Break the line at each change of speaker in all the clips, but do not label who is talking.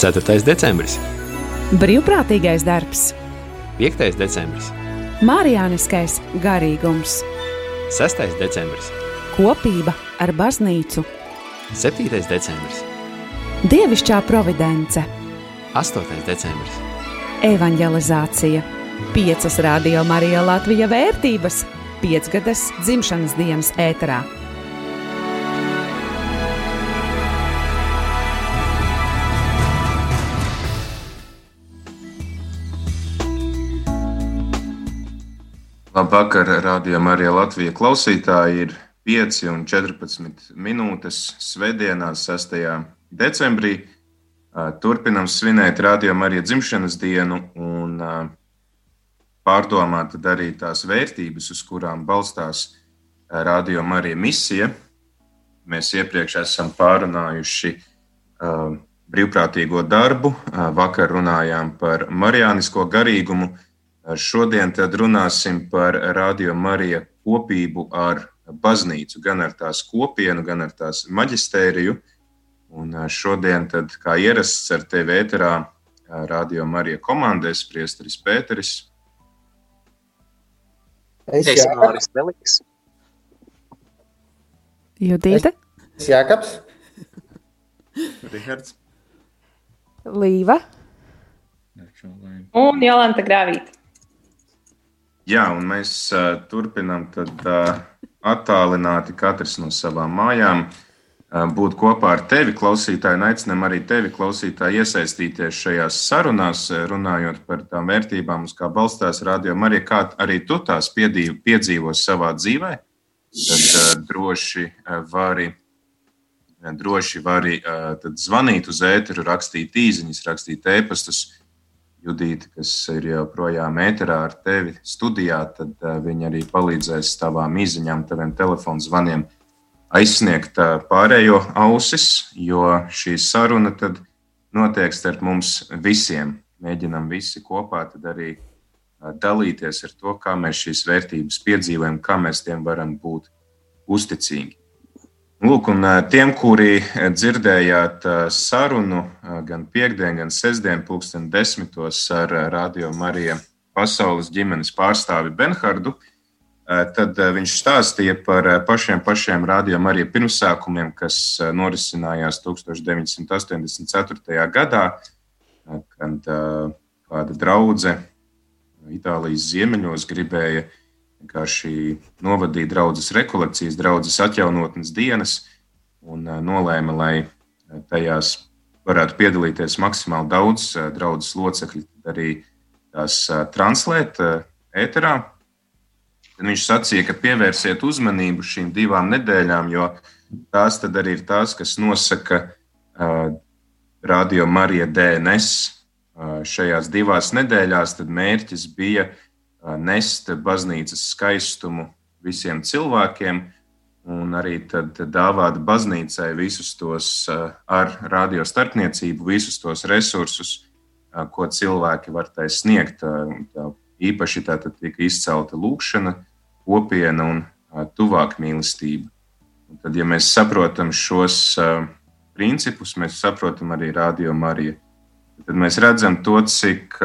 4. decembris,
Brīvprātīgais darbs,
5. decembris,
Mārijāniskais garīgums,
6. decembris,
kopība ar baznīcu,
7. decembris,
dievišķā providence,
8. decembris,
evanģelizācija, 5 radio Marija Latvija vērtības, 5 gadas dzimšanas dienas ēterā.
Labvakar, rādījumā arī Latvijas klausītāji. Ir 5 un 14 minūtes Svētdienās, 6. decembrī. Turpinam svinēt rādījumu arī dzimšanas dienu un pārdomāt arī tās vērtības, uz kurām balstās rādījuma arī misija. Mēs iepriekš esam pārunājuši brīvprātīgo darbu, vakar runājām par marijānisko garīgumu. Šodien tad runāsim par Radio Marija kopību ar baznīcu, gan ar tās kopienu, gan ar tās maģistēriju. Un šodien, tad, kā ierasts ar tevi ēterā, Radio Marija komandēs priesteris Pēteris.
Es esmu Māris Veliks.
Judīte,
Es Jākaps.
Rihards.
Līva,
Un Jolanta Grāvīta.
Jā, un mēs uh, turpinām tad, uh, attālināti katrs no savām mājām. Uh, būt kopā ar tevi, klausītāji, un aicinām arī tevi, klausītāji, iesaistīties šajās sarunās, runājot par tām vērtībām, uz kā balstās radio Marija, kā arī tu tās piedzīvo, piedzīvo savā dzīvē. Tad uh, droši uh, vari, droši vari uh, zvanīt uz ēteru, rakstīt īsiņas, rakstīt ēpastus. Judīte, kas ir joprojām ēterā ar tevi studijā, tad uh, viņa arī palīdzēs tavām izziņām, taviem telefonu zvaniem aizsniegt uh, pārējo ausis, jo šī saruna tad notiek starp mums visiem. Mēģinam visi kopā arī uh, dalīties ar to, kā mēs šīs vērtības piedzīvojam, kā mēs tiem varam būt uzticīgi. Lūk, un tiem, kuri dzirdējāt sarunu gan piekdien, gan sestdien, pulksten desmitos ar Radio Marija pasaules ģimenes pārstāvi Benhardu, tad viņš stāstīja par pašiem pašiem Radio Marija pirmsākumiem, kas norisinājās 1984. gadā, kad kāda draudzene Itālijas ziemeļos gribēja vienkārši novadīja draudzes rekolekcijas, draudzes atjaunotnes dienas un uh, nolēma, lai uh, tajās varētu piedalīties maksimāli daudz uh, draudzes locekļu, tad arī tās translēt ēterā. Tad viņš sacīja, ka pievērsiet uzmanību šīm divām nedēļām, jo tās arī ir tās, kas nosaka Radio Marija DNS. Šajās divās nedēļās mērķis bija uh, nest baznīcas skaistumu visiem cilvēkiem, un arī tad dāvāt baznīcai visus tos uh, ar radio starpniecību, visus tos resursus, uh, ko cilvēki var tai sniegt. Īpaši tā tika izcelta lūkšana, kopiena un tuvāk mīlestība. Un tad, ja mēs saprotam šos principus, mēs saprotam arī radio Mariju tad mēs redzam to, cik.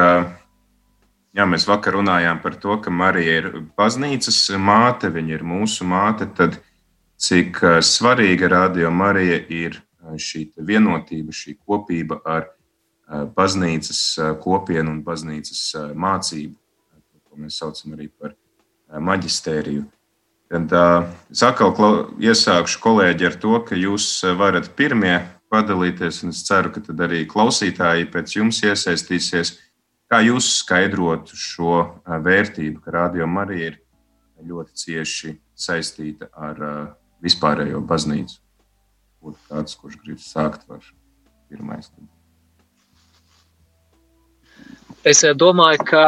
Jā, mēs vakar runājām par to, ka Marija ir baznīcas māte, viņa ir mūsu māte. Tad cik svarīga radio Marija ir šī vienotība, šī kopība ar baznīcas kopienu un baznīcas mācību, ko mēs saucam arī par maģistēriju. Tad es atkal iesākšu kolēģi ar to, ka jūs varat pirmie padalīties. Es ceru, ka arī klausītāji pēc jums iesaistīsies. Kā jūs skaidrotu šo vērtību, ka Radio Marija ir ļoti cieši saistīta ar vispārējo baznīcu? Būtu kāds, kurš grib sākt ar pirmais.
Es domāju, ka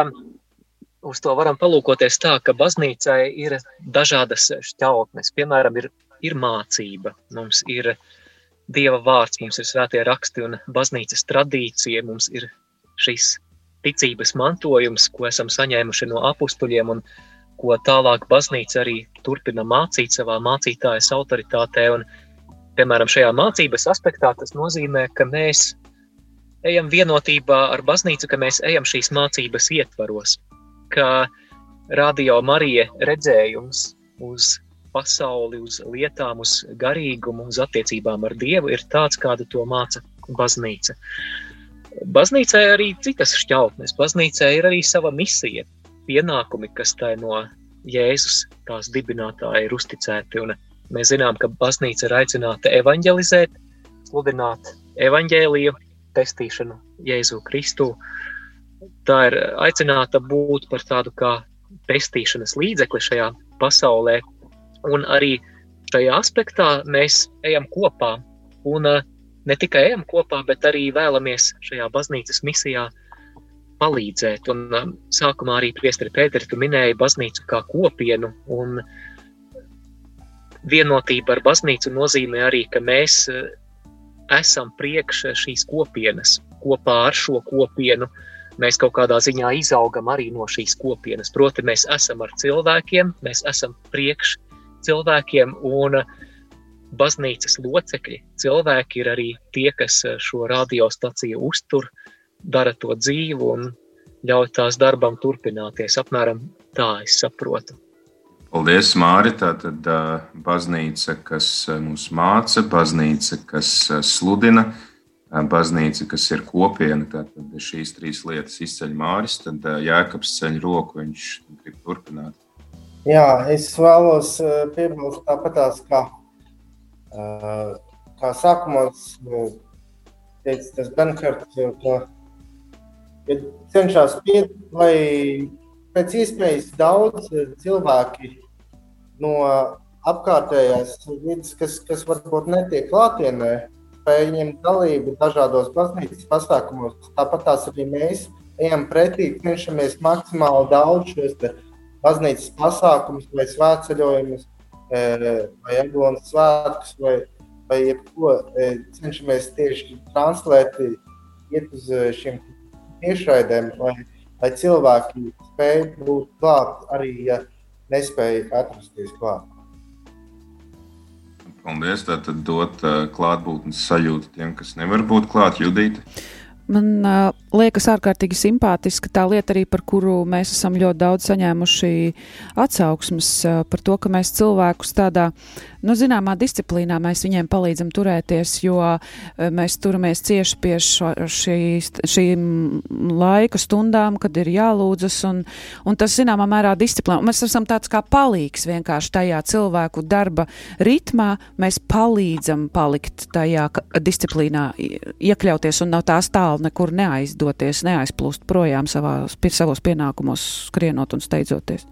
uz to varam palūkoties tā, ka baznīcai ir dažādas šķautnes. Piemēram, ir, ir mācība, mums ir Dieva vārds, mums ir svētie raksti un baznīcas tradīcija, mums ir šis ticības mantojums, ko esam saņēmuši no apstuļiem un ko tālāk baznīca arī turpina mācīt savā mācītājas autoritātē. Un, piemēram, šajā mācības aspektā tas nozīmē, ka mēs ejam vienotībā ar baznīcu, ka mēs ejam šīs mācības ietvaros, ka radio Marija redzējums uz pasauli, uz lietām, uz garīgumu, uz attiecībām ar Dievu ir tāds, kādu to māca baznīca. Baznīcai ir arī citas šķautnes. Baznīcai ir arī sava misija, pienākumi, kas tai no Jēzus, tās dibinātāja, ir uzticēti. Un mēs zinām, ka baznīca ir aicināta evanģelizēt, sludināt evaņģēliju, pestīšanu Jēzu Kristu. Tā ir aicināta būt par tādu kā pestīšanas līdzekli šajā pasaulē. Un arī šajā aspektā mēs ejam kopā. Un uh, ne tikai ejam kopā, bet arī vēlamies šajā baznīcas misijā palīdzēt. Un um, sākumā arī priesteri Pēteri, tu minēji baznīcu kā kopienu, un vienotība ar baznīcu nozīmē arī, ka mēs uh, esam priekš šīs kopienas, kopā ar šo kopienu. Mēs kaut kādā ziņā izaugam arī no šīs kopienas. Proti, mēs esam ar cilvēkiem, mēs esam priekš cilvēkiem, un uh, baznīcas locekļi, cilvēki ir arī tie, kas eh, šo radiostaciju uztur, dara to dzīvu un ļauj tās darbam turpināties. Apmēram tā es saprotu.
Paldies, Māri. Tā tad uh, baznīca, kas mums māca, baznīca, kas sludina, baznīca, kas ir kopiena. Tad šīs trīs lietas izceļ Māris, tad Jēkabs ceļ roku, viņš grib turpināt.
Jā, es vēlos piebilst tāpatās, kā Kā sākumā teica tas Benkārts, ka ja cenšas piet, lai pēc iespējas daudz cilvēki no apkārtējās vidas, kas, kas varbūt netiek klātienē, spēj ņemt dalību dažādos baznīcas pasākumos. Tāpat tās arī mēs ejam pretī, cenšamies maksimāli daudz šos baznīcas pasākumus vai svētceļojumus vai Eglonas svētkus, vai, vai jebko cenšamies tieši translēt, iet uz šiem tiešraidēm, lai, lai cilvēki spēj būt klāt, arī ja nespēja atrasties klāt.
Paldies! Tātad dot klātbūtnes sajūtu tiem, kas nevar būt klāt, Judīti.
Man uh, liekas ārkārtīgi simpātiska tā lieta arī, par kuru mēs esam ļoti daudz saņēmuši atsauksmes, par to, ka mēs cilvēkus tādā, nu, zināmā disciplīnā mēs viņiem palīdzam turēties, jo mēs turamies cieši pie šo, šīs, šīm laika stundām, kad ir jālūdzas, un, un tas, zināmā mērā, disciplīna. Mēs esam tāds kā palīgs vienkārši tajā cilvēku darba ritmā, mēs palīdzam palikt tajā disciplīnā, iekļauties un no tās tālu nekur neaizdoties, neaizplūst projām savā, savos pienākumos, skrienot un steidzoties.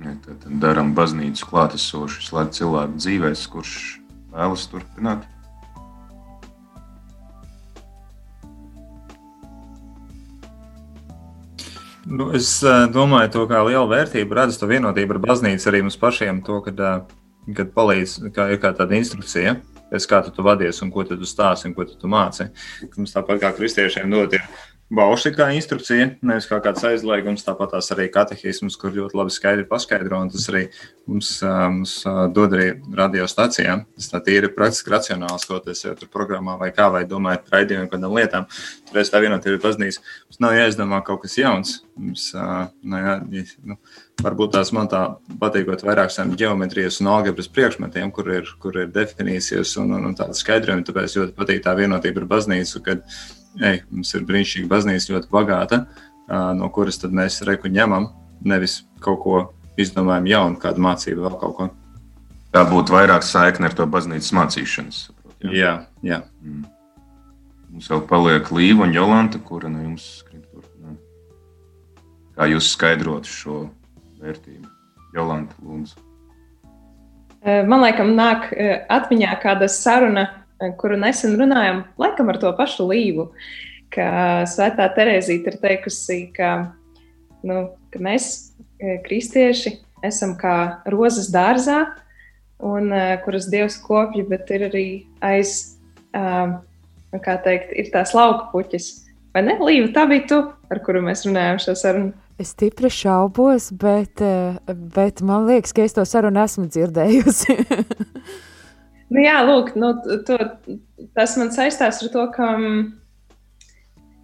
Ja, tad darām baznīcu klātesošu, lai cilvēku dzīvēs, kurš vēlas turpināt.
Nu, es uh, domāju, to kā lielu vērtību redzu to vienotību ar baznīcu arī mums pašiem, to, kad, uh, kad palīdz, kā ir kā tāda instrukcija. Pēc kā tu, tu vadies un ko tu stāsti un ko tu, tu māci. Mums tāpat kā kristiešiem dot ir bauši kā instrukcija, nevis kā kāds aizliegums, tāpat tās arī katehisms, kur ļoti labi skaidri paskaidro, un tas arī mums, mums dod arī radiostacijām. Tas tā ir praktiski racionāls, ko tas jau tur programmā vai kā, vai domājot par raidījumiem, kādām lietām. Tur es tā vienot ir baznīca. Mums nav jāizdomā kaut kas jauns. Mums, nu, jā, nu, varbūt tās man tā patīkot vairāk saviem geometrijas un algebras priekšmetiem, kur ir, kur ir definīcijas un, un, un tāda skaidrojuma. Tāpēc ļoti patīk tā vienotība ar baznīcu, kad ej, mums ir brīnišķīga baznīca, ļoti bagāta, no kuras tad mēs reku ņemam, nevis kaut ko izdomājam jaunu, kādu mācību, vēl kaut ko.
Tā būtu vairāk saikne ar to baznīcas mācīšanas.
Saprot, jā, jā. jā. Mm.
Mums vēl paliek Līva un Jolanta, kura no jums skrib turpināt. Kā jūs skaidrotu šo vērtību? Jolanta, lūdzu.
Man liekas, nāk atmiņā kāda saruna kuru nesen runājām, laikam ar to pašu līvu, ka Svētā Terēzīte ir teikusi, ka, nu, ka mēs, kristieši, esam kā rozes dārzā, un, kuras Dievs kopja, bet ir arī aiz, kā teikt, ir tās lauka puķis. Vai ne, Līva, tā bija tu, ar kuru mēs runājām šo sarunu?
Es stipri šaubos, bet, e, bet man liekas, ka es to sarunu esmu dzirdējusi.
Nu, jā, lūk, nu, to, tas man saistās ar to, ka,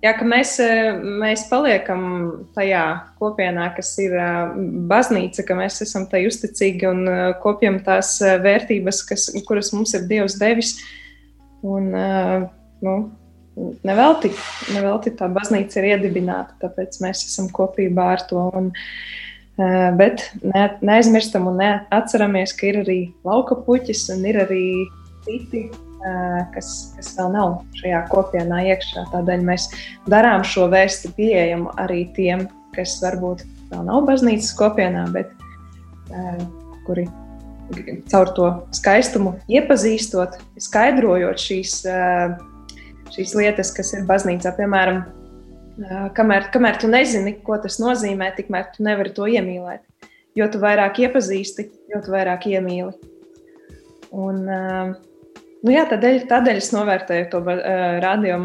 Jā, ka mēs, mēs paliekam tajā kopienā, kas ir baznīca, ka mēs esam tai uzticīgi un kopjam tās vērtības, kas, kuras mums ir Dievs devis. Un, nu, nevelti, nevelti tā baznīca ir iedibināta, tāpēc mēs esam kopībā ar to. Un, bet ne, neaizmirstam un neatceramies, ka ir arī lauka puķis un ir arī citi kas, kas vēl nav šajā kopienā iekšā. Tādēļ mēs darām šo vēstu pieejamu arī tiem, kas varbūt vēl nav baznīcas kopienā, bet kuri caur to skaistumu iepazīstot, skaidrojot šīs, šīs lietas, kas ir baznīcā. Piemēram, kamēr, kamēr tu nezini, ko tas nozīmē, tikmēr tu nevari to iemīlēt. Jo tu vairāk iepazīsti, jo tu vairāk iemīli. Un, Nu, jā, tādēļ, tādēļ es novērtēju to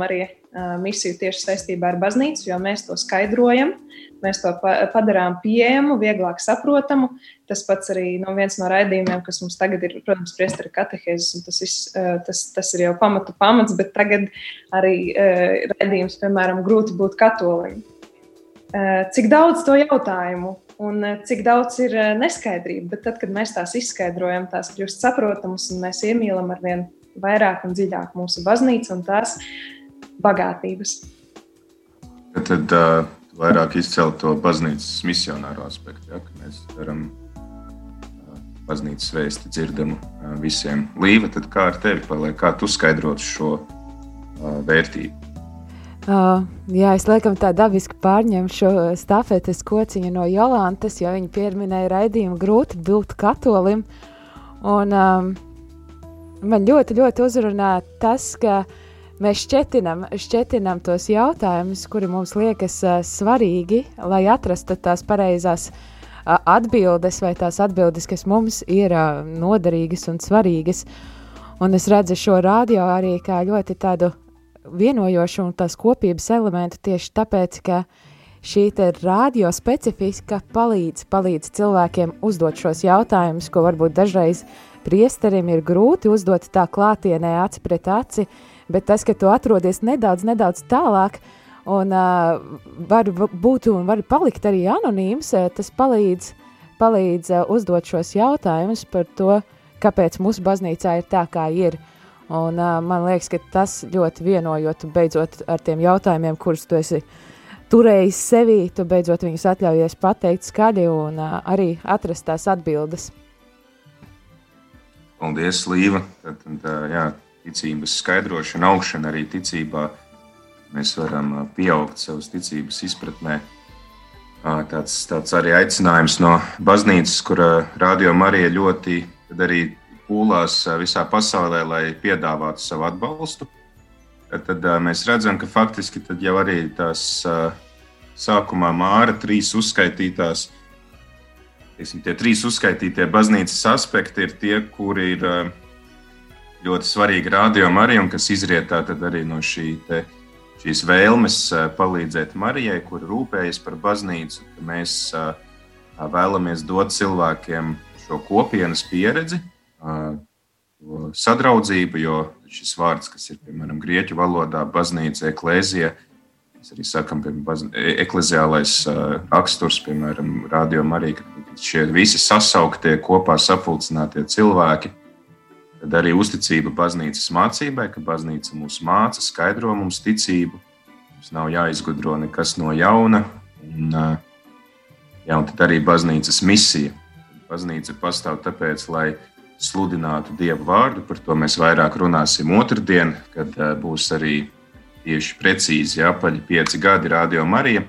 arī uh, misiju tieši saistībā ar baznīcu, jo mēs to skaidrojam, mēs to pa padarām pieejamu, vieglāk saprotamu. Tas pats arī no viens no raidījumiem, kas mums tagad ir, protams, priesteri katehēzes, un tas, viss, tas, tas ir jau pamatu pamats, bet tagad arī raidījums, piemēram, grūti būt katolim. Cik daudz to jautājumu un cik daudz ir neskaidrība. Bet tad, kad mēs tās izskaidrojam, tās kļūst saprotamas un mēs iemīlam ar vien vairāk un dziļāk mūsu baznīcu un tās bagātības.
Tad uh, vairāk izcelt to baznīcas misionāro aspektu, ja, mēs varam uh, baznīcas vēsti dzirdamu uh, visiem. Līva, tad kā ar tevi paliek, kā tu skaidrot šo uh, vērtību?
Uh, jā, es laikam tā dabiski pārņemu šo stafetes kociņu no Jolantas, jo viņa pieminēja raidījumu grūti būt katolim. Un, um, man ļoti, ļoti uzrunā tas, ka mēs šķetinam, šķetinam tos jautājumus, kuri mums liekas uh, svarīgi, lai atrastu tās pareizās uh, atbildes vai tās atbildes, kas mums ir uh, noderīgas un svarīgas. Un es redzu šo radio arī kā ļoti tādu vienojošu un tās kopības elementu tieši tāpēc, ka šī radio specifika palīdz, palīdz cilvēkiem uzdot šos jautājumus, ko varbūt dažreiz uh, priesterim ir grūti uzdot tā klātienē aci pret aci, bet tas, ka tu atrodies nedaudz, nedaudz tālāk un uh, var būt un var palikt arī anonīms, tas palīdz, palīdz uh, uzdot šos jautājumus par to, kāpēc mūsu baznīcā ir tā, kā ir. Un, uh, man liekas, ka tas ļoti vienojot beidzot ar tiem jautājumiem, kurus tu esi turējis sevī, tu beidzot viņus atļaujies pateikt skaļi un uh, arī atrast tās atbildes.
Paldies, Līva. Tad, tad, jā, ticības skaidrošana, augšana arī ticībā. Mēs varam pieaugt savas ticības izpratnē. Tāds, tāds arī aicinājums no baznīcas, kur Radio Marija ļoti arī pūlās visā pasaulē, lai piedāvātu savu atbalstu. Tad, tad mēs redzam, ka faktiski jau arī tās sākumā māra trīs uzskaitītās teiksim, tie trīs uzskaitītie baznīcas aspekti ir tie, kuri ir ļoti svarīgi rādījumi arī un kas izriet arī no šī te, šīs vēlmes palīdzēt Marijai, kur rūpējas par baznīcu. Mēs vēlamies dot cilvēkiem šo kopienas pieredzi, sadraudzību, jo šis vārds, kas ir piemēram grieķu valodā, baznīca, eklēzija, Mēs arī sakām, e, ekleziālais raksturs, piemēram, rādījumā arī, ka šie visi sasauktie, kopā sapulcinātie cilvēki, tad arī uzticība baznīcas mācībai, ka baznīca mūs māca, skaidro mums ticību, mums nav jāizgudro nekas no jauna, un, jā, un tad arī baznīcas misija. Baznīca pastāv tāpēc, lai sludinātu Dievu vārdu, par to mēs vairāk runāsim otrdien, kad būs arī tieši precīzi apaļi pieci gadi Radio Marija.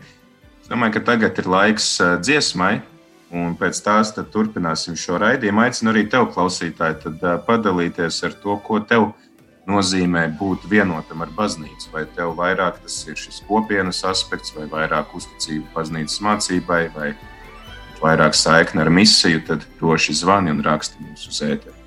Es domāju, ka tagad ir laiks dziesmai, un pēc tās turpināsim šo raidījumu. Aicinu arī tev, klausītāji, tad, padalīties ar to, ko tev nozīmē būt vienotam ar baznīcu. Vai tev vairāk tas ir šis kopienas aspekts, vai vairāk uzticība baznīcas mācībai, vai vairāk saikne ar misiju, tad droši zvani un raksti mums uz ēteru.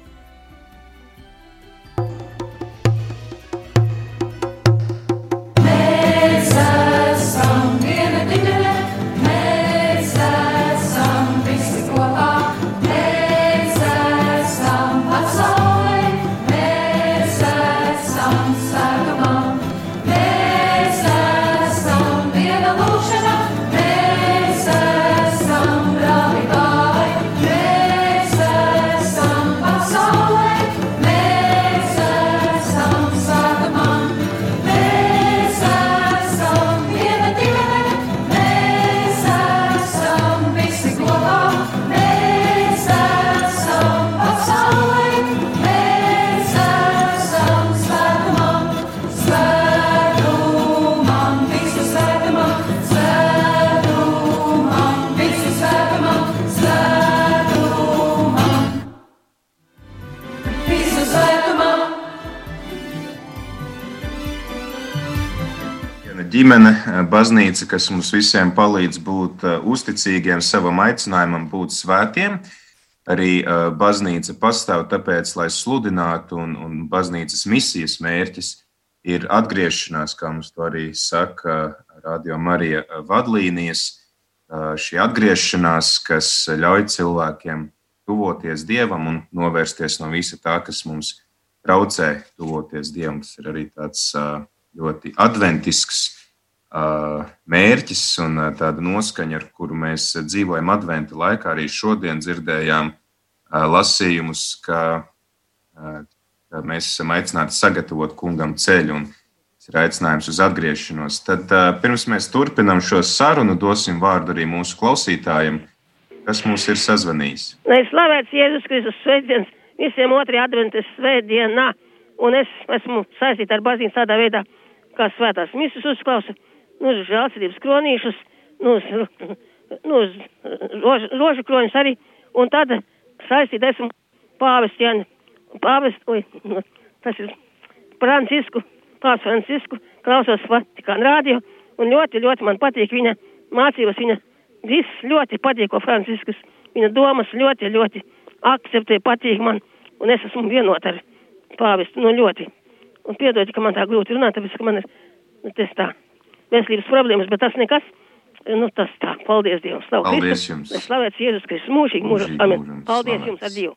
Ģimene, baznīca, kas mums visiem palīdz būt uzticīgiem savam aicinājumam, būt svētiem. Arī baznīca pastāv tāpēc, lai sludinātu, un, un baznīcas misijas mērķis ir atgriešanās, kā mums to arī saka Radio Marija vadlīnijas. Šī atgriešanās, kas ļauj cilvēkiem tuvoties Dievam un novērsties no visa tā, kas mums traucē tuvoties Dievam. Tas ir arī tāds ļoti adventisks mērķis un tāda noskaņa, ar kuru mēs dzīvojam adventa laikā. Arī šodien dzirdējām lasījumus, ka, ka mēs esam aicināti sagatavot kungam ceļu. Un, ir aicinājums uz atgriešanos. Tad pirms mēs turpinām šo sarunu, dosim vārdu arī mūsu klausītājiem, kas mūs ir sazvanījis.
Lai slavēts Jēzus Kristus svētdienas visiem otrajā adventas svētdienā, un es esmu saistīta ar baznīcu tādā veidā, kā svētās misijas uzklausa, nu, uz žēlsirdības kronīšus, nu, uz, nu, uz rožu, rožu kroņus arī, un tad saistīt esmu pāvestu Jāni, pāvestu, nu, tas ir Francisku, pāvis Francisku, klausos Vatikāna rādio, un ļoti, ļoti man patīk viņa mācības, viņa viss ļoti patīk, ko Franciskus, viņa domas ļoti, ļoti akceptē, patīk man, un es esmu vienot ar pāvestu, nu, ļoti. Un piedodiet, ka man tā grūti runāt, tāpēc, ka man ir nu, tas tā veselības problēmas, bet tas nekas. Nu, tas tā, paldies Dievam. Slavu
Paldies
Kristu.
jums.
Slavēts Jēzus Kristus mūžīgi, mūžīgi. Amen. Paldies
slavēts.
jums ar Dievu.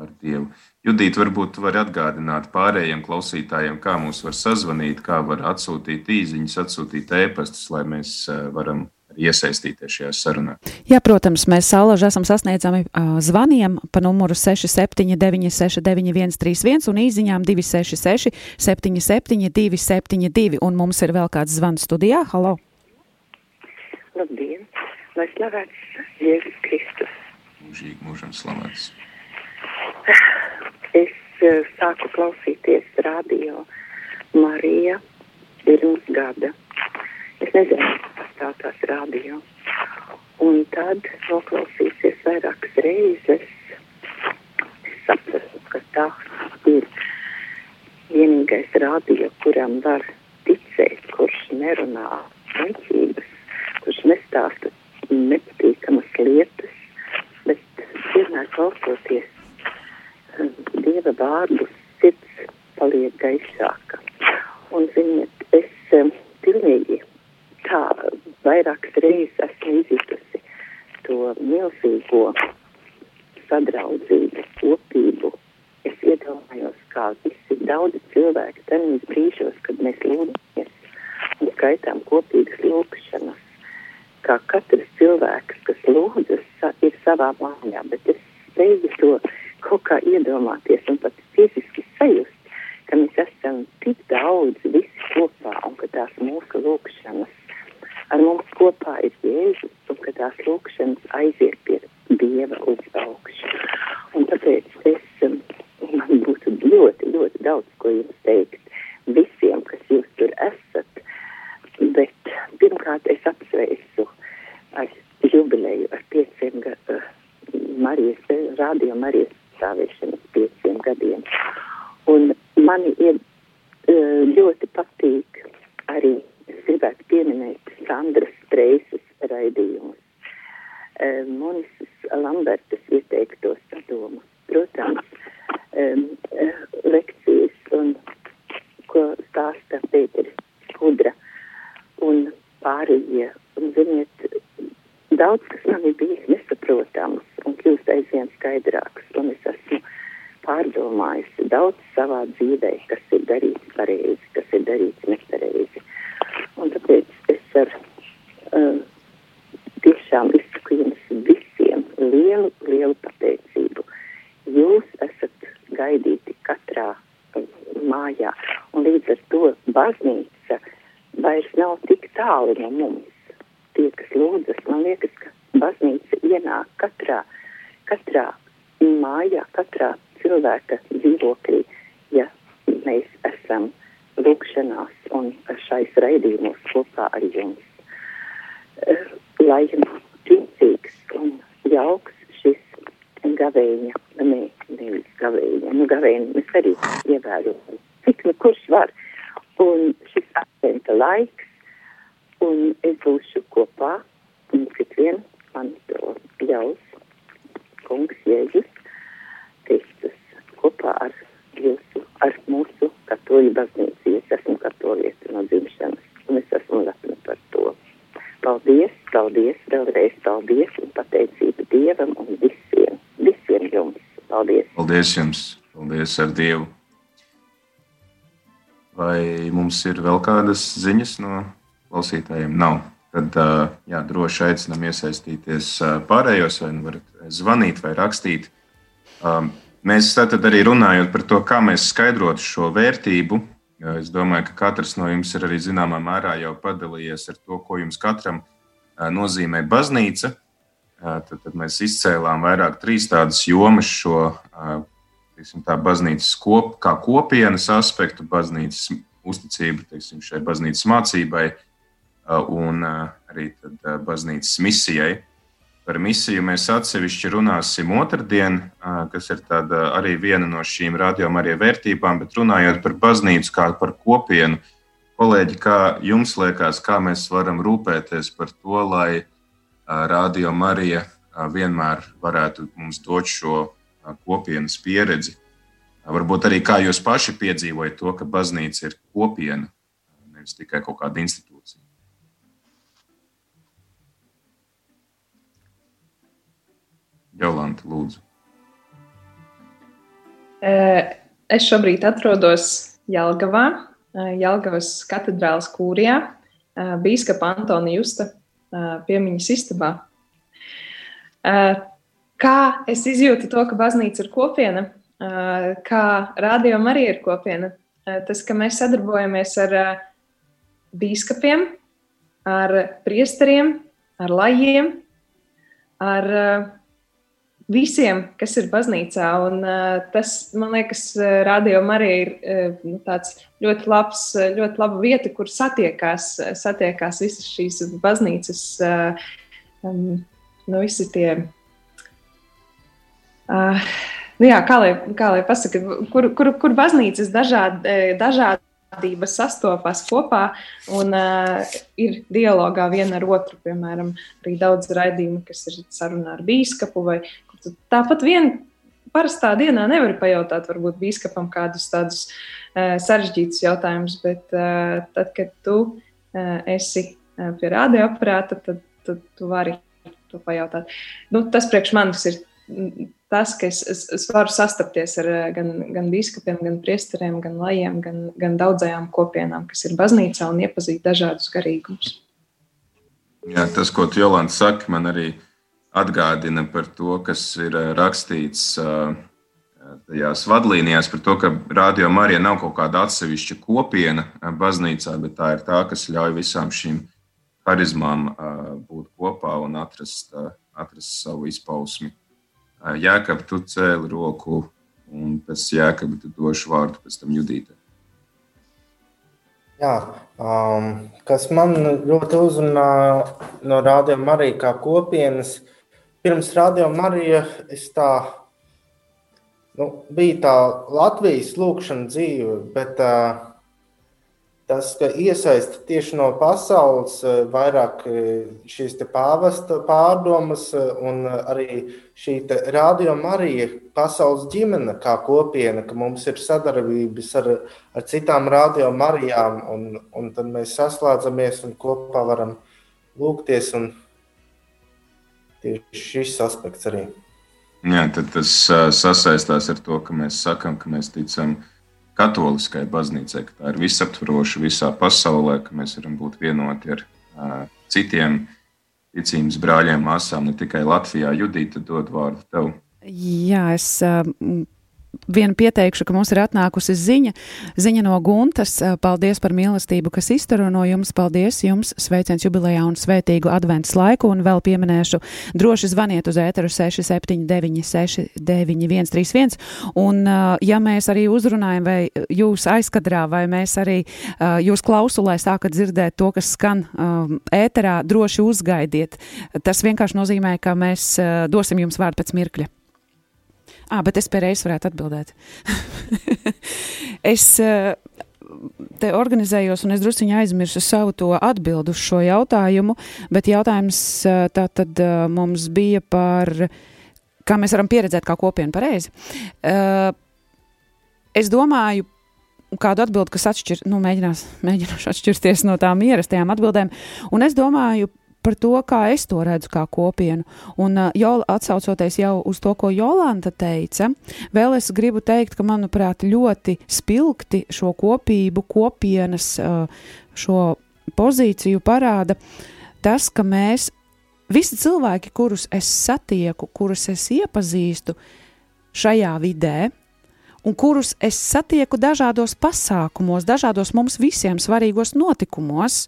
ar Dievu. Judīt, varbūt tu vari atgādināt pārējiem klausītājiem, kā mūs var sazvanīt, kā var atsūtīt īsiņas, atsūtīt ēpastus, lai mēs eh, varam iesaistīties šajā sarunā.
Jā, protams, mēs saulaži esam sasniedzami uh, zvaniem pa numuru 679, 691, 31 un īsiņām 266, 77, 272. Un mums ir vēl kāds zvans studijā. Halo!
Labdien! Lai slavēts Jēzus Kristus!
Mūžīgi mūžam slavēts.
Es uh, sāku klausīties radio Marija pirms gada. Es nezinu, kas tā tās radio. Un tad noklausīsies vairākas reizes. Es sapratu, ka tā ir vienīgais radio, kuram var ticēt, kurš nerunā muļķības, kurš nestāsta nepatīkamas lietas, bet vienmēr klausoties um, Dieva vārdus, sirds paliek gaišāka. Un, ziniet, es um, pilnīgi tā vairākas reizes esmu izjutusi to milzīgo sadraudzību, kopību. Es iedomājos, kā visi daudzi cilvēki tajos brīžos, kad mēs lūdzamies un skaitām kopīgas lūkšanas, kā katrs cilvēks, kas lūdzas, ir savā mājā, bet es spēju to kaut kā iedomāties un pat fiziski sajust, ka mēs esam tik daudz visi kopā un ka tās mūsu lūkšanas ar mums kopā ir Jēzus un ka tās lūkšanas aiziet pie Dieva uz augšu. Un tāpēc es, um, man būtu ļoti, ļoti daudz ko jums teikt visiem, kas jūs tur esat, bet pirmkārt es apsveicu ar jubileju, ar pieciem gadiem, Marijas, radio Marijas stāvēšanas pieciem gadiem. Un mani ir eh, ļoti patīk arī, Sandras Streises raidījumus. Eh, Monisas Lambertas ieteiktos padomus. Protams, em, eh, lekcijas un ko stāsta Pēteris Skudra un pārējie. Un, ziniet, daudz kas man ir bijis nesaprotams un kļūst aizvien skaidrāks. Un es esmu pārdomājusi daudz savā dzīvē, kas ir darīts pareizi, kas ir darīts nepareizi. Un tāpēc es ar uh, tiešām izsaku jums visiem lielu, lielu pateicību. Jūs esat gaidīti katrā uh, mājā, un līdz ar to baznīca vairs nav tik tālu no mums. Tie, kas lūdzas, man liekas, ka baznīca ienāk katrā, katrā mājā, katrā cilvēka dzīvoklī, ja mēs esam lūkšanās un šais raidījumos kopā ar jums. Eh, Lai jums ticīgs un jauks šis gavēņa, ne, nevis gavēņa, nu gavēņa mēs arī ievērojam, cik nu kurš var. Un šis akcenta laiks Un es būšu kopā, un cik vien man to ļaus kungs Jēzus Kristus kopā ar jūsu, ar mūsu katoļu baznīcu. Es esmu katolieti no dzimšanas, un es esmu lepna par to. Paldies, paldies, vēlreiz paldies un pateicība Dievam un visiem, visiem jums. Paldies!
Paldies jums! Paldies ar Dievu! Vai mums ir vēl kādas ziņas no klausītājiem? Nav. Tad jā, droši aicinām iesaistīties pārējos, vai nu varat zvanīt vai rakstīt. Mēs tad arī runājot par to, kā mēs skaidrotu šo vērtību. Es domāju, ka katrs no jums ir arī zināmā mērā jau padalījies ar to, ko jums katram nozīmē baznīca. Tad, tad mēs izcēlām vairāk trīs tādas jomas šo teiksim, tā, baznīcas kop, kā kopienas aspektu, baznīcas uzticību teiksim, šai baznīcas mācībai un arī tad, baznīcas misijai. Par misiju mēs atsevišķi runāsim otrdien, kas ir arī viena no šīm radiom arī vērtībām, bet runājot par baznīcu kā par kopienu, kolēģi, kā jums liekas, kā mēs varam rūpēties par to, lai Radio Marija vienmēr varētu mums dot šo kopienas pieredzi. Varbūt arī kā jūs paši piedzīvojat to, ka baznīca ir kopiena, nevis tikai kaut kāda institūcija. Jolanta, lūdzu.
Es šobrīd atrodos Jelgavā, Jelgavas katedrālas kūrijā, Bīskapa Antonija Justa piemiņas istabā. Kā es izjūtu to, ka baznīca ir kopiena, kā rādījuma arī ir kopiena? Tas, ka mēs sadarbojamies ar bīskapiem, ar priesteriem, ar lajiem, ar visiem, kas ir baznīcā. Un, uh, tas, man liekas, rādījumam arī ir nu, tāds ļoti labs, ļoti laba vieta, kur satiekās, satiekās visas šīs baznīcas, um, nu, visi tie. Uh, nu jā, kā lai, kā lai pasaka, kur, kur, kur baznīcas dažādi, dažādi dažādība sastopas kopā un uh, ir dialogā viena ar otru. Piemēram, arī daudz raidījumu, kas ir sarunā ar bīskapu, vai tāpat vien parastā dienā nevar pajautāt, varbūt bīskapam kādus tādus uh, sarežģītus jautājumus, bet uh, tad, kad tu uh, esi uh, pie radioaparāta, tad, tad tu vari to pajautāt. Nu, tas priekš manis ir tas, ka es, es, es varu sastapties ar gan, gan biskupiem, gan priesteriem, gan lajiem, gan, gan daudzajām kopienām, kas ir baznīcā un iepazīt dažādus garīgumus.
Jā, tas, ko Jolanta saka, man arī atgādina par to, kas ir eh, rakstīts eh, tajās vadlīnijās, par to, ka Rādio Marija nav kaut kāda atsevišķa kopiena baznīcā, bet tā ir tā, kas ļauj visām šīm harizmām būt kopā un atrast, atrast savu izpausmi. Jēkab, tu cēli roku, un pēc jēkaba tu došu vārdu pēc tam judītē.
Jā, um, kas man ļoti uzrunā no Rādio Marija kā kopienas, pirms Rādio Marija es tā, nu, bija tā Latvijas lūkšana dzīve, bet uh, tas, ka iesaista tieši no pasaules vairāk šīs pāvesta pārdomas un arī šī rādījuma arī pasaules ģimene kā kopiena, ka mums ir sadarbības ar, ar citām rādījuma marijām, un, un tad mēs saslēdzamies un kopā varam lūgties, un tieši šis aspekts arī.
Jā, tad tas sasaistās ar to, ka mēs sakam, ka mēs ticam, ka katoliskai baznīcai, ka tā ir visaptvaroša visā pasaulē, ka mēs varam būt vienoti ar uh, citiem ticības brāļiem, māsām, ne tikai Latvijā. Judita, dod vārdu tev.
Jā, es uh, vienu pieteikšu, ka mums ir atnākusi ziņa, ziņa no Guntas. Paldies par mīlestību, kas izturo no jums. Paldies jums, sveiciens jubilejā un svētīgu adventus laiku. Un vēl pieminēšu, droši zvaniet uz ēteru 679 691 31. Un, ja mēs arī uzrunājam, vai jūs aizkadrā, vai mēs arī jūs klausulē sākat dzirdēt to, kas skan ēterā, droši uzgaidiet. Tas vienkārši nozīmē, ka mēs dosim jums vārdu pēc mirkļa. Ah, bet es pēc reizes varētu atbildēt. es te organizējos, un es drusciņā aizmirsu savu to atbildu uz šo jautājumu, bet jautājums tā tad mums bija par, kā mēs varam pieredzēt kā kopienu pareizi. Es domāju, kādu atbildi, kas atšķir, nu, mēģinās, mēģināšu atšķirties no tām ierastajām atbildēm, un es domāju par to, kā es to redzu kā kopienu. Un jau atsaucoties jau uz to, ko Jolanta teica, vēl es gribu teikt, ka, manuprāt, ļoti spilgti šo kopību, kopienas šo pozīciju parāda tas, ka mēs, visi cilvēki, kurus es satieku, kurus es iepazīstu šajā vidē, un kurus es satieku dažādos pasākumos, dažādos mums visiem svarīgos notikumos.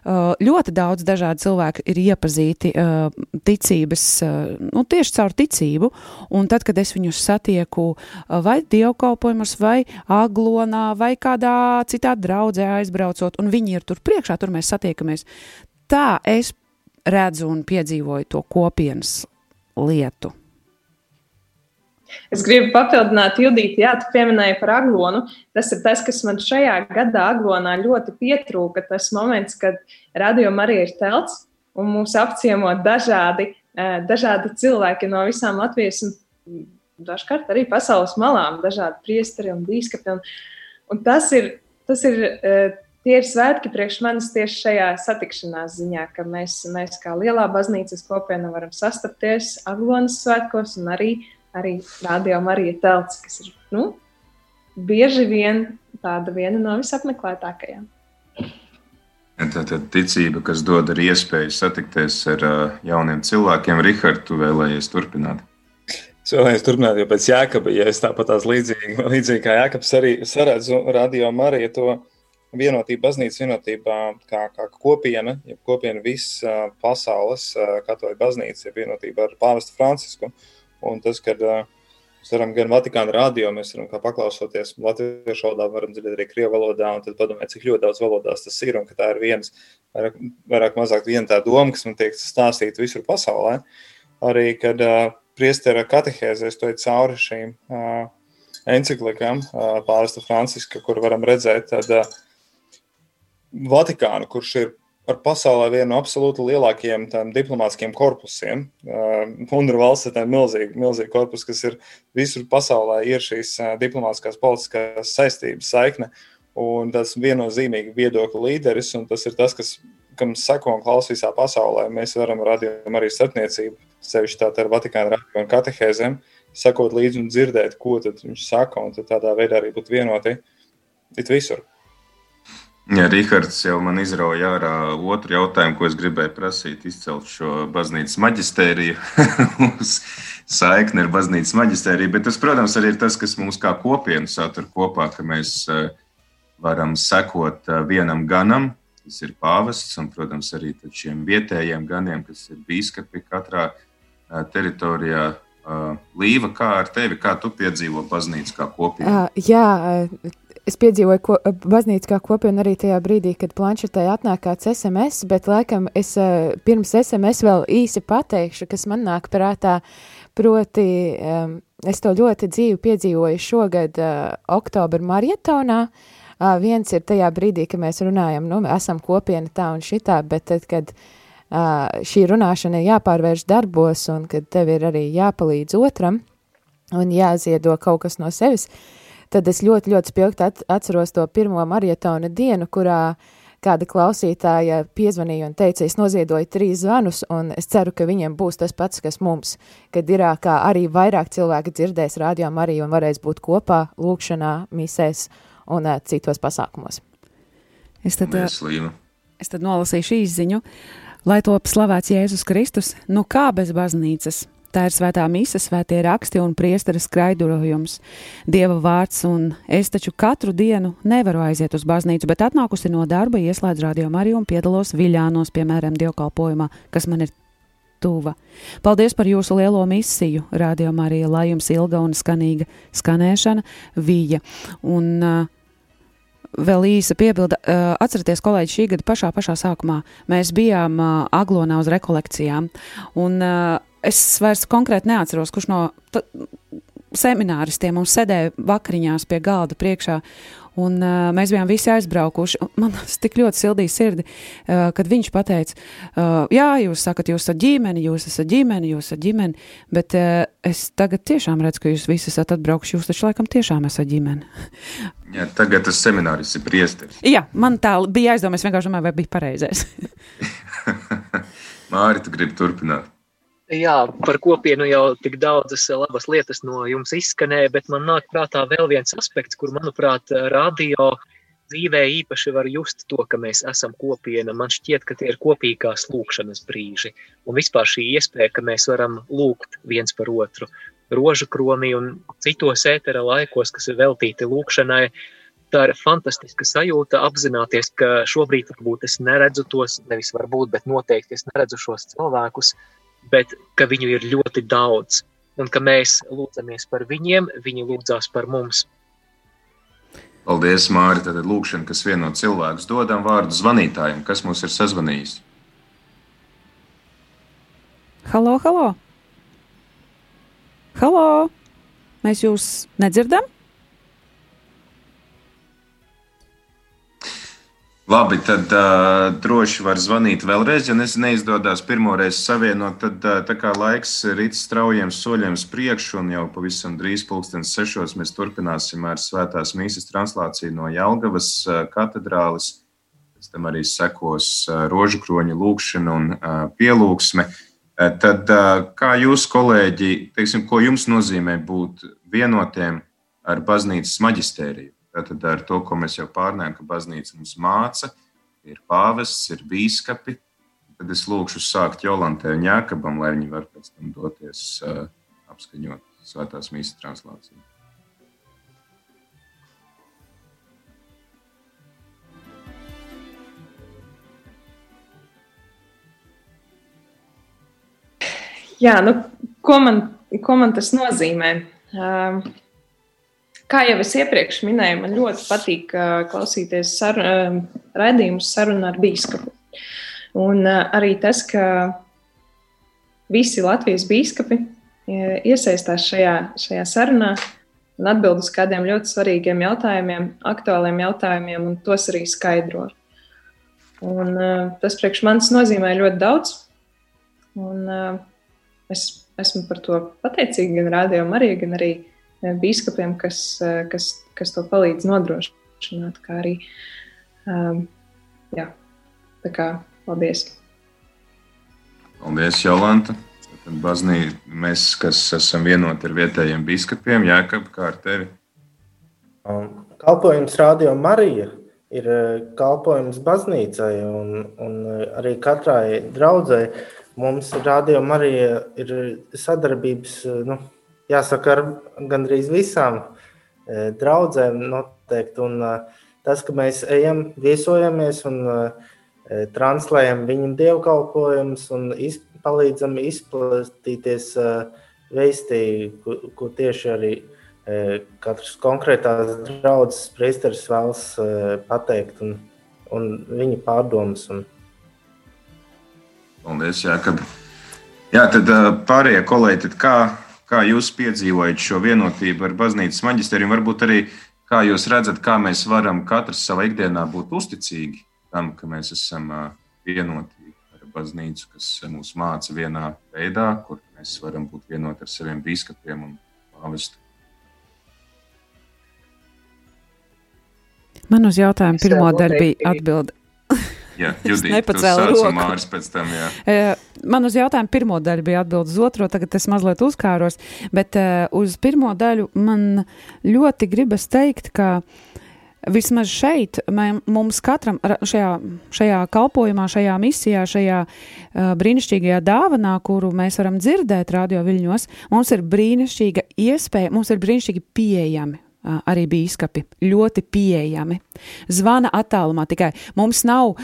Uh, ļoti daudz dažādu cilvēku ir iepazīti uh, ticības, uh, nu, tieši caur ticību, un tad, kad es viņus satieku vai dievkalpojumos, vai aglonā, vai kādā citā draudzē aizbraucot, un viņi ir tur priekšā, tur mēs satiekamies, tā es redzu un piedzīvoju to kopienas lietu.
Es gribu papildināt, Judita, jā, tu pieminēji par aglonu. Tas ir tas, kas man šajā gadā aglonā ļoti pietrūka. Tas moments, kad radio arī ir telts un mūs apciemo dažādi, eh, dažādi cilvēki no visām Latvijas un dažkārt arī pasaules malām, dažādi priesteri un bīskapi. Un, un tas ir, tas ir, eh, tie ir svētki priekš manis tieši šajā satikšanās ziņā, ka mēs, mēs kā lielā baznīcas kopiena varam sastapties Aglonas svētkos un arī arī rādījām Marija telts, kas ir nu, bieži vien tāda viena no visapmeklētākajām.
Tā ir ticība, kas dod arī iespēju satikties ar uh, jauniem cilvēkiem. Rihards, tu vēlējies turpināt?
Es vēlējos turpināt, jo pēc Jākapa, ja es tāpat tās līdzīgi, līdzīgi kā Jākaps arī saredzu radio Mariju to vienotību, baznīcas vienotībā kā, kā kopiena, ja kopiena viss pasaules katoļu baznīca ir vienotība ar pāvestu Francisku. Uh, Un tas, kad uh, mēs varam gan Vatikāna radio, mēs varam paklausoties latviešu valodā, varam dzirdēt arī krievu valodā, un tad padomāt, cik ļoti daudz valodās tas ir, un ka tā ir viens, vairāk, vairāk mazāk viena tā doma, kas man tiek stāstīta visur pasaulē. Arī, kad uh, priestera katehēzēs to ir cauri šīm uh, enciklikām, uh, pārsta Franciska, kur varam redzēt, tad uh, Vatikānu, kurš ir par pasaulē vienu no absolūti lielākajiem diplomātiskiem korpusiem. UNRWA valsts ir milzīga, milzīga korpus, kas ir visur pasaulē, ir šīs diplomātiskās politiskās saistības saikne. Un tas ir viennozīmīgi viedokļu līderis, un tas ir tas, kas, kam seko un klausa visā pasaulē. Mēs varam radīt arī starpniecību, sevišķi tādā ar Vatikānu radio un katehēzēm, sekot līdzi un dzirdēt, ko viņš saka, un tādā veidā arī būt vienoti it visur.
Ja, Rihards jau man izrauja ārā otru jautājumu, ko es gribēju prasīt, izcelt šo baznīcas maģistēriju uz saikni ar baznīcas maģistēriju. Bet tas, protams, arī ir tas, kas mums kā kopienu satur kopā, ka mēs eh, varam sekot eh, vienam ganam, kas ir pāvests, un, protams, arī šiem vietējiem ganiem, kas ir bīskapi katrā eh, teritorijā. Līva, kā ar tevi, kā tu piedzīvo baznīcu kā kopienu?
Uh, jā, Es piedzīvoju ko, baznīcu kā kopienu arī tajā brīdī, kad planšetē atnāk kāds SMS, bet laikam es uh, pirms SMS vēl īsi pateikšu, kas man nāk prātā, proti es to ļoti dzīvi piedzīvoju šogad uh, oktobra marietonā. Viens ir tajā brīdī, kad mēs runājam, nu, esam kopiena tā un šitā, bet tad, kad uh, šī runāšana ir jāpārvērš darbos un kad tev ir arī jāpalīdz otram un jāziedo kaut kas no sevis, tad es ļoti, ļoti spilgti atceros to pirmo marietona dienu, kurā kāda klausītāja piezvanīja un teica, es noziedoju trīs zvanus, un es ceru, ka viņiem būs tas pats, kas mums, kad ir kā arī vairāk cilvēki dzirdēs rādio Mariju un varēs būt kopā lūkšanā, misēs un uh, citos pasākumos.
Es tad, Mēslīma. es tad nolasīšu īziņu, lai top slavēts Jēzus Kristus, nu kā bez baznīcas, Tā ir svētā misa, svētie raksti un priesteris skraidrojums, Dieva vārds, un es taču katru dienu nevaru aiziet uz baznīcu, bet atnākusi no darba, ieslēdzu radio Mariju un piedalos viļānos, piemēram, dievkalpojumā, kas man ir tuva. Paldies par jūsu lielo misiju, Radio Marija, lai jums ilga un skanīga skanēšana, vija. Un, uh, Vēl īsa piebilde. Uh, atcerieties, kolēģi, šī gada pašā, pašā sākumā mēs bijām uh, Aglonā uz rekolekcijām. Un, uh, es vairs konkrēti neatceros, kurš no. semināristiem mums sēdēja vakariņās pie galda priekšā. Un, uh, mēs bijām visi aizbraukuši. Man tas tik ļoti sildīja sirdi, uh, kad viņš teica, uh, Jā, jūs sakat, jūs esat ģimene, jūs esat ģimene, jūs esat ģimene. Bet uh, es tagad tiešām redzu, ka jūs visi esat atbraukuši. Jūs taču laikam tiešām esat ģimene.
Jā, tagad tas seminārs ir priesteris.
Jā, man tā bija aizdomā. Es vienkārši domāju, vai bija pareizais.
Māri, tu gribi turpināt?
Jā, par kopienu jau tik daudzas labas lietas no jums izskanēja, bet man nāk prātā vēl viens aspekts, kur, manuprāt, radio dzīvē īpaši var just to, ka mēs esam kopiena. Man šķiet, ka tie ir kopīgās lūkšanas brīži. Un vispār šī iespēja, ka mēs varam lūgt viens par otru. Rožu kronī un citos ētera laikos, kas ir veltīti lūkšanai, tā ir fantastiska sajūta apzināties, ka šobrīd varbūt es neredzu tos, nevis varbūt, bet noteikti es neredzu šos cilvēkus, bet ka viņu ir ļoti daudz. Un ka mēs lūdzamies par viņiem, viņi lūdzās par mums.
Paldies, Mārtiņ. Tad lūkšana, kas vieno cilvēku dodam vārdu zvanītājiem, kas mums ir sazvanījis.
Halo, halo! Halo! Mēs jūs nedzirdam?
Labi, tad uh, droši var zvanīt vēlreiz. Ja neizdodas pirmoreiz savienot, tad uh, tā kā laiks ir it straujiem soļiem uz priekšu, un jau pavisam drīz, pulkstenis sešos, mēs turpināsim ar svētās mīsas translāciju no Jelgavas uh, katedrālis. Pēc tam arī sekos uh, rožu kroņa lūkšana un uh, pielūgsme. Uh, tad, uh, kā jūs, kolēģi, teiksim, ko jums nozīmē būt vienotiem ar baznīcas maģistēriju? Tātad ar to, ko mēs jau pārnājām, ka baznīca mums māca, ir pāvests, ir bīskapi. Tad es lūkšu sākt Jolantē un Jākabam, lai viņi var pēc tam doties uh, apskaņot svētās mīsas translāciju.
Jā, nu, ko, man, ko man tas nozīmē? Uh, Kā jau es iepriekš minēju, man ļoti patīk uh, klausīties sar, uh, raidījumus sarunu ar bīskapu. Un uh, arī tas, ka visi Latvijas bīskapi iesaistās šajā, šajā sarunā un atbild uz kādiem ļoti svarīgiem jautājumiem, aktuāliem jautājumiem, un tos arī skaidro. Un, uh, tas priekš manis nozīmē ļoti daudz. Un, uh, es esmu par to pateicīga gan rādījumam, arī, gan arī biskupiem, kas, kas, kas to palīdz nodrošināt. Kā arī, um, jā, tā kā paldies.
Paldies, Jolanta. Baznī, mēs, kas esam vienoti ar vietējiem biskupiem, Jākab, kā ar tevi?
Um, kalpojums Radio Marija ir kalpojums baznīcai un, un arī katrai draudzēji. Mums Radio Marija ir sadarbības, nu, jāsaka, ar gandrīz visām e, draudzēm noteikti. Un e, tas, ka mēs ejam, viesojamies un e, translējam viņu dievkalpojumus un iz, palīdzam izplatīties veistī, ko, tieši arī katrs konkrētās draudzes priesteris vēlas pateikt un, un viņa pārdomas. Un...
Paldies, Jākab. Jā, tad pārējie kolēģi, kā, Kā jūs piedzīvojat šo vienotību ar baznīcas maģisteriju? Varbūt arī kā jūs redzat, kā mēs varam katrs savā ikdienā būt uzticīgi tam, ka mēs esam vienoti ar baznīcu, kas mūs māca vienā veidā, kur mēs varam būt vienoti ar saviem biskupiem un pāvestu.
Man uz jautājumu pirmo daļu bija atbilde
Jā, Judīt, nepacēla roku. Māris pēc tam, jā.
Man uz jautājumu pirmo daļu bija atbildes otro, tagad es mazliet uzkāros, bet uh, uz pirmo daļu man ļoti gribas teikt, ka vismaz šeit mums katram šajā, šajā kalpojumā, šajā misijā, šajā uh, brīnišķīgajā dāvanā, kuru mēs varam dzirdēt radio viļņos, mums ir brīnišķīga iespēja, mums ir brīnišķīgi pieejami arī bīskapi ļoti pieejami. Zvana attālumā tikai mums nav,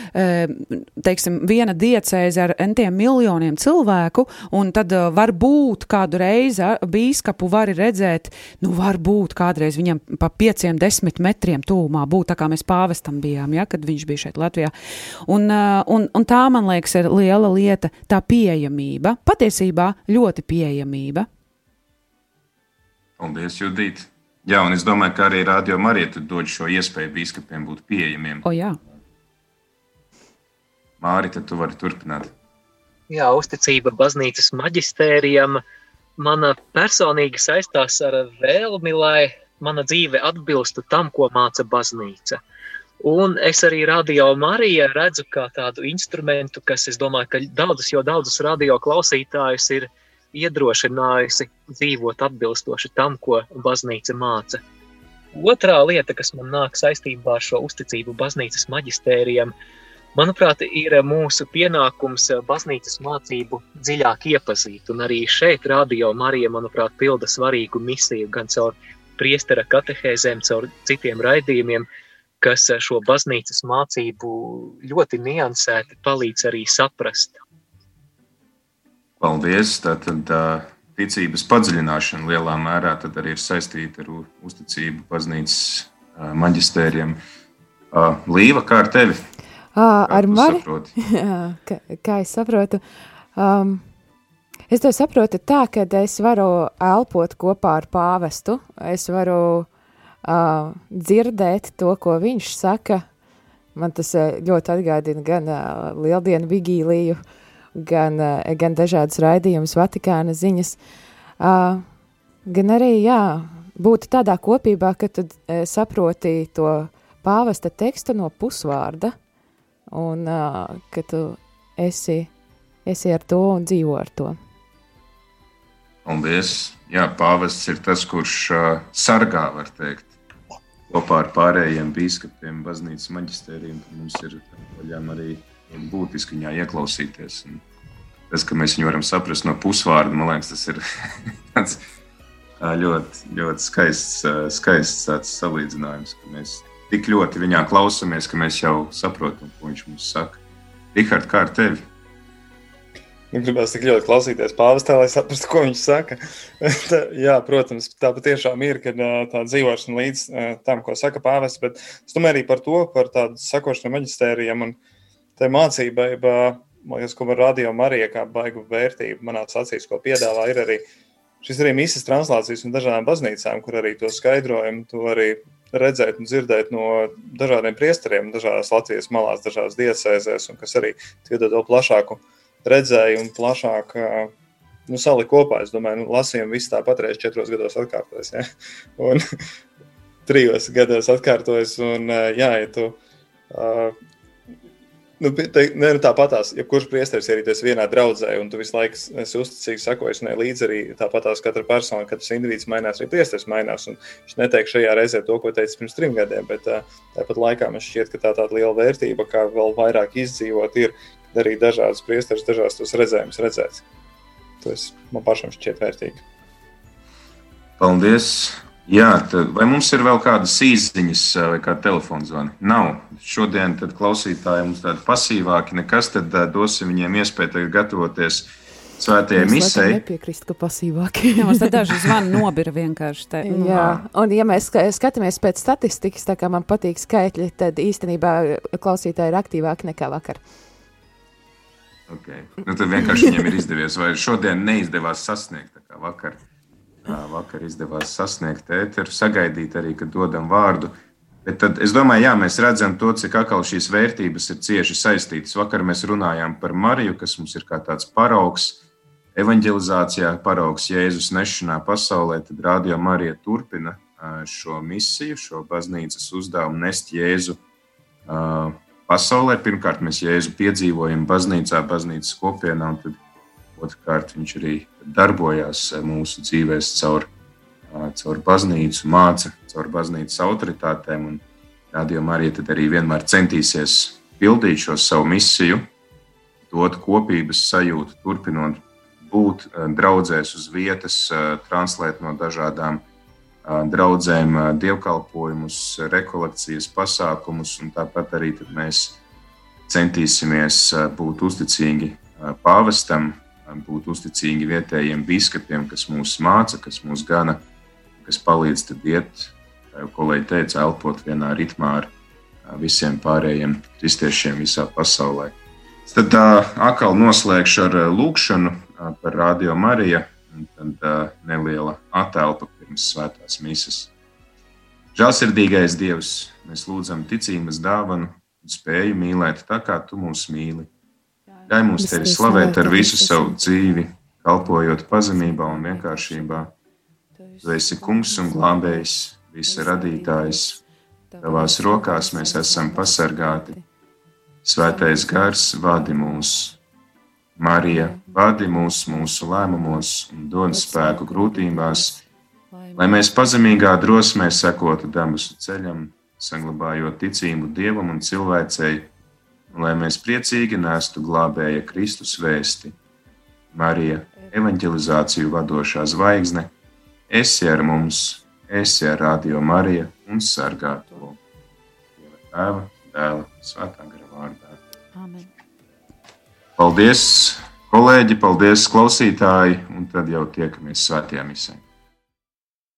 teiksim, viena diecēze ar entiem miljoniem cilvēku, un tad varbūt kādu reizi bīskapu var redzēt, nu varbūt kādreiz viņam pa pieciem, desmit metriem tūmā būt, tā kā mēs pāvestam bijām, ja, kad viņš bija šeit Latvijā. Un, un, un tā, man liekas, ir liela lieta, tā pieejamība, patiesībā ļoti pieejamība.
Paldies, Judīt! Jā, un es domāju, ka arī Rādio Marija dod šo iespēju biskupiem būt pieejamiem.
O, jā.
Māri, tad tu vari turpināt.
Jā, uzticība baznīcas maģistērijam mana personīgi saistās ar vēlmi, lai mana dzīve atbilstu tam, ko māca baznīca. Un es arī radio Mariju redzu kā tādu instrumentu, kas, es domāju, ka daudzus, jo daudzus radio klausītājus ir iedrošinājusi dzīvot atbilstoši tam, ko baznīca māca. Otrā lieta, kas man nāk saistībā ar šo uzticību baznīcas maģistērijam, manuprāt, ir mūsu pienākums baznīcas mācību dziļāk iepazīt. Un arī šeit radio Marija, manuprāt, pilda svarīgu misiju gan caur priestera katehēzēm, caur citiem raidījumiem, kas šo baznīcas mācību ļoti niansēti palīdz arī saprast.
Paldies! Tātad ticības padziļināšana lielā mērā arī ir saistīta ar uzticību baznīcas maģistērijiem. Līva, kā ar tevi?
Ar mani? kā, kā es saprotu? Um, Es to saprotu tā, ka es varu elpot kopā ar pāvestu. Es varu uh, dzirdēt to, ko viņš saka. Man tas ļoti atgādina gan uh, Lieldienu vigīliju, uh, gan dažādas raidījumus, Vatikāna ziņas. Gan arī, jā, būt tādā kopībā, ka tu uh, saproti to pāvesta tekstu no pusvārda un ka tu esi, esi ar to un dzīvo ar to.
Paldies! Jā, pāvests ir tas, kurš uh, sargā, var teikt, kopā ar pārējiem biskupiem, baznīcas maģistēriem. Mums ir vaļām arī būtiski viņā ieklausīties. Un tas, ka mēs viņu varam saprast no pusvārda, man liekas, tas ir tāds ļoti, ļoti skaists, skaists salīdzinājums, ka mēs tik ļoti viņā klausāmies, ka mēs jau saprotam, ko viņš mums saka. Rihard, kā ar tevi?
Man gribās tik ļoti klausīties pāvestā, lai saprastu, ko viņš saka. tā, jā, protams, tā patiešām ir, kad tā dzīvošana līdz tam, ko saka pāvests, bet es domāju arī par to, par tādu sakošanu maģistērijam un tai mācībai, man liekas, ko var radio Marija kā baigu vērtību manās acīs, ko piedāvā, ir arī šis arī misijas translācijas un dažādām baznīcām, kur arī to skaidrojumu, to arī redzēt un dzirdēt no dažādiem priesteriem, dažādās Latvijas malās, dažādās diecēzēs, un kas arī iedod vēl plašāku redzēju un plašāk nu, saliku kopā. Es domāju, nu, lasījumu viss tāpat reizes četros gados atkārtojas. Ja? Un trijos gados atkārtojas. Un, jā, ja tu, uh, nu, te, ne, nu, tāpatās, ja kurš priesteris ir arī vienā draudzē, un tu visu laiku esi uzticīgi sakojis, ne līdzi arī tāpatās katra persona, katrs individs mainās, arī priesteris mainās. Viņš neteiks šajā reizē to, ko teica pirms trim gadiem, bet tāpat laikā man šķiet, ka tā tāda liela vērtība, kā vēl vairāk izdzīvot, ir, arī dažādas priesteris, dažādas tos redzējumus redzēt. Tas man pašam šķiet vērtīgi.
Paldies! Jā, tad, vai mums ir vēl kādas īsiņas vai kāda telefona zvana? Nav. Šodien klausītāji mums tādi pasīvāki, nekas, tad dosim viņiem iespēju gatavoties svētajai misijai.
Es nepiekrītu, ka pasīvāki.
Jā, mums daži zvani nobira vienkārši. Te.
Nu. Jā, un ja mēs skatāmies pēc statistikas, tā kā man patīk skaitļi, tad īstenībā klausītāji ir aktīvāki nekā vakar.
Okay. Nu, tad vienkārši viņiem ir izdevies, vai šodien neizdevās sasniegt. Vakar, vakar izdevās sasniegt ēteru, sagaidīt arī, kad dodam vārdu. Bet tad es domāju, jā, mēs redzam to, cik atkal šīs vērtības ir cieši saistītas. Vakar mēs runājām par Mariju, kas mums ir kā tāds paraugs, evanģelizācijā, paraugs Jēzus nešanā pasaulē. Tad Rādio Marija turpina šo misiju, šo baznīcas uzdevumu nest Jēzu pasaulē. Pirmkārt, mēs Jēzu piedzīvojam baznīcā, baznīcas kopienā, un tad otrkārt viņš arī darbojās mūsu dzīvēs caur, caur baznīcu, māca caur baznīcas autoritātēm. Un rādījumā arī, arī vienmēr centīsies pildīt šo savu misiju, dot kopības sajūtu, turpinot būt draudzēs uz vietas, translēt no dažādām draudzēm dievkalpojumus, rekolekcijas pasākumus, un tāpat arī mēs centīsimies būt uzticīgi pāvestam, būt uzticīgi vietējiem biskupiem, kas mūs māca, kas mūs gana, kas palīdz iet, kā jau kolēģi teica, elpot vienā ritmā ar visiem pārējiem kristiešiem visā pasaulē. Tad atkal noslēgšu ar lūkšanu par Radio Mariju, un tad neliela attēlpa pie pirms svētās misijas. Žēlsirdīgais Dievs, mēs lūdzam ticības dāvanu un spēju mīlēt tā, kā Tu mūs mīli. Ļauj mums Tevi slavēt ar visu savu dzīvi, kalpojot pazemībā un vienkāršībā. Tu esi kungs un glābējs, visa radītājs. Tavās rokās mēs esam pasargāti. Svētais gars vadi mūs. Marija, vadi mūs mūsu lēmumos un dod spēku grūtībās, lai mēs pazemīgā drosmē sekotu debesu ceļam, saglabājot ticību dievam un cilvēcei, un lai mēs priecīgi nestu glābēja Kristus vēsti. Marija, evanģelizāciju vadošā zvaigzne, esi ar mums, esi ar Radio Mariju un sargā to. Dieva tēva, dēla, svētā gara vārdā. Amen. Paldies, kolēģi, paldies, klausītāji, un tad jau tiekamies svētajā misē.